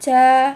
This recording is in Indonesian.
aja.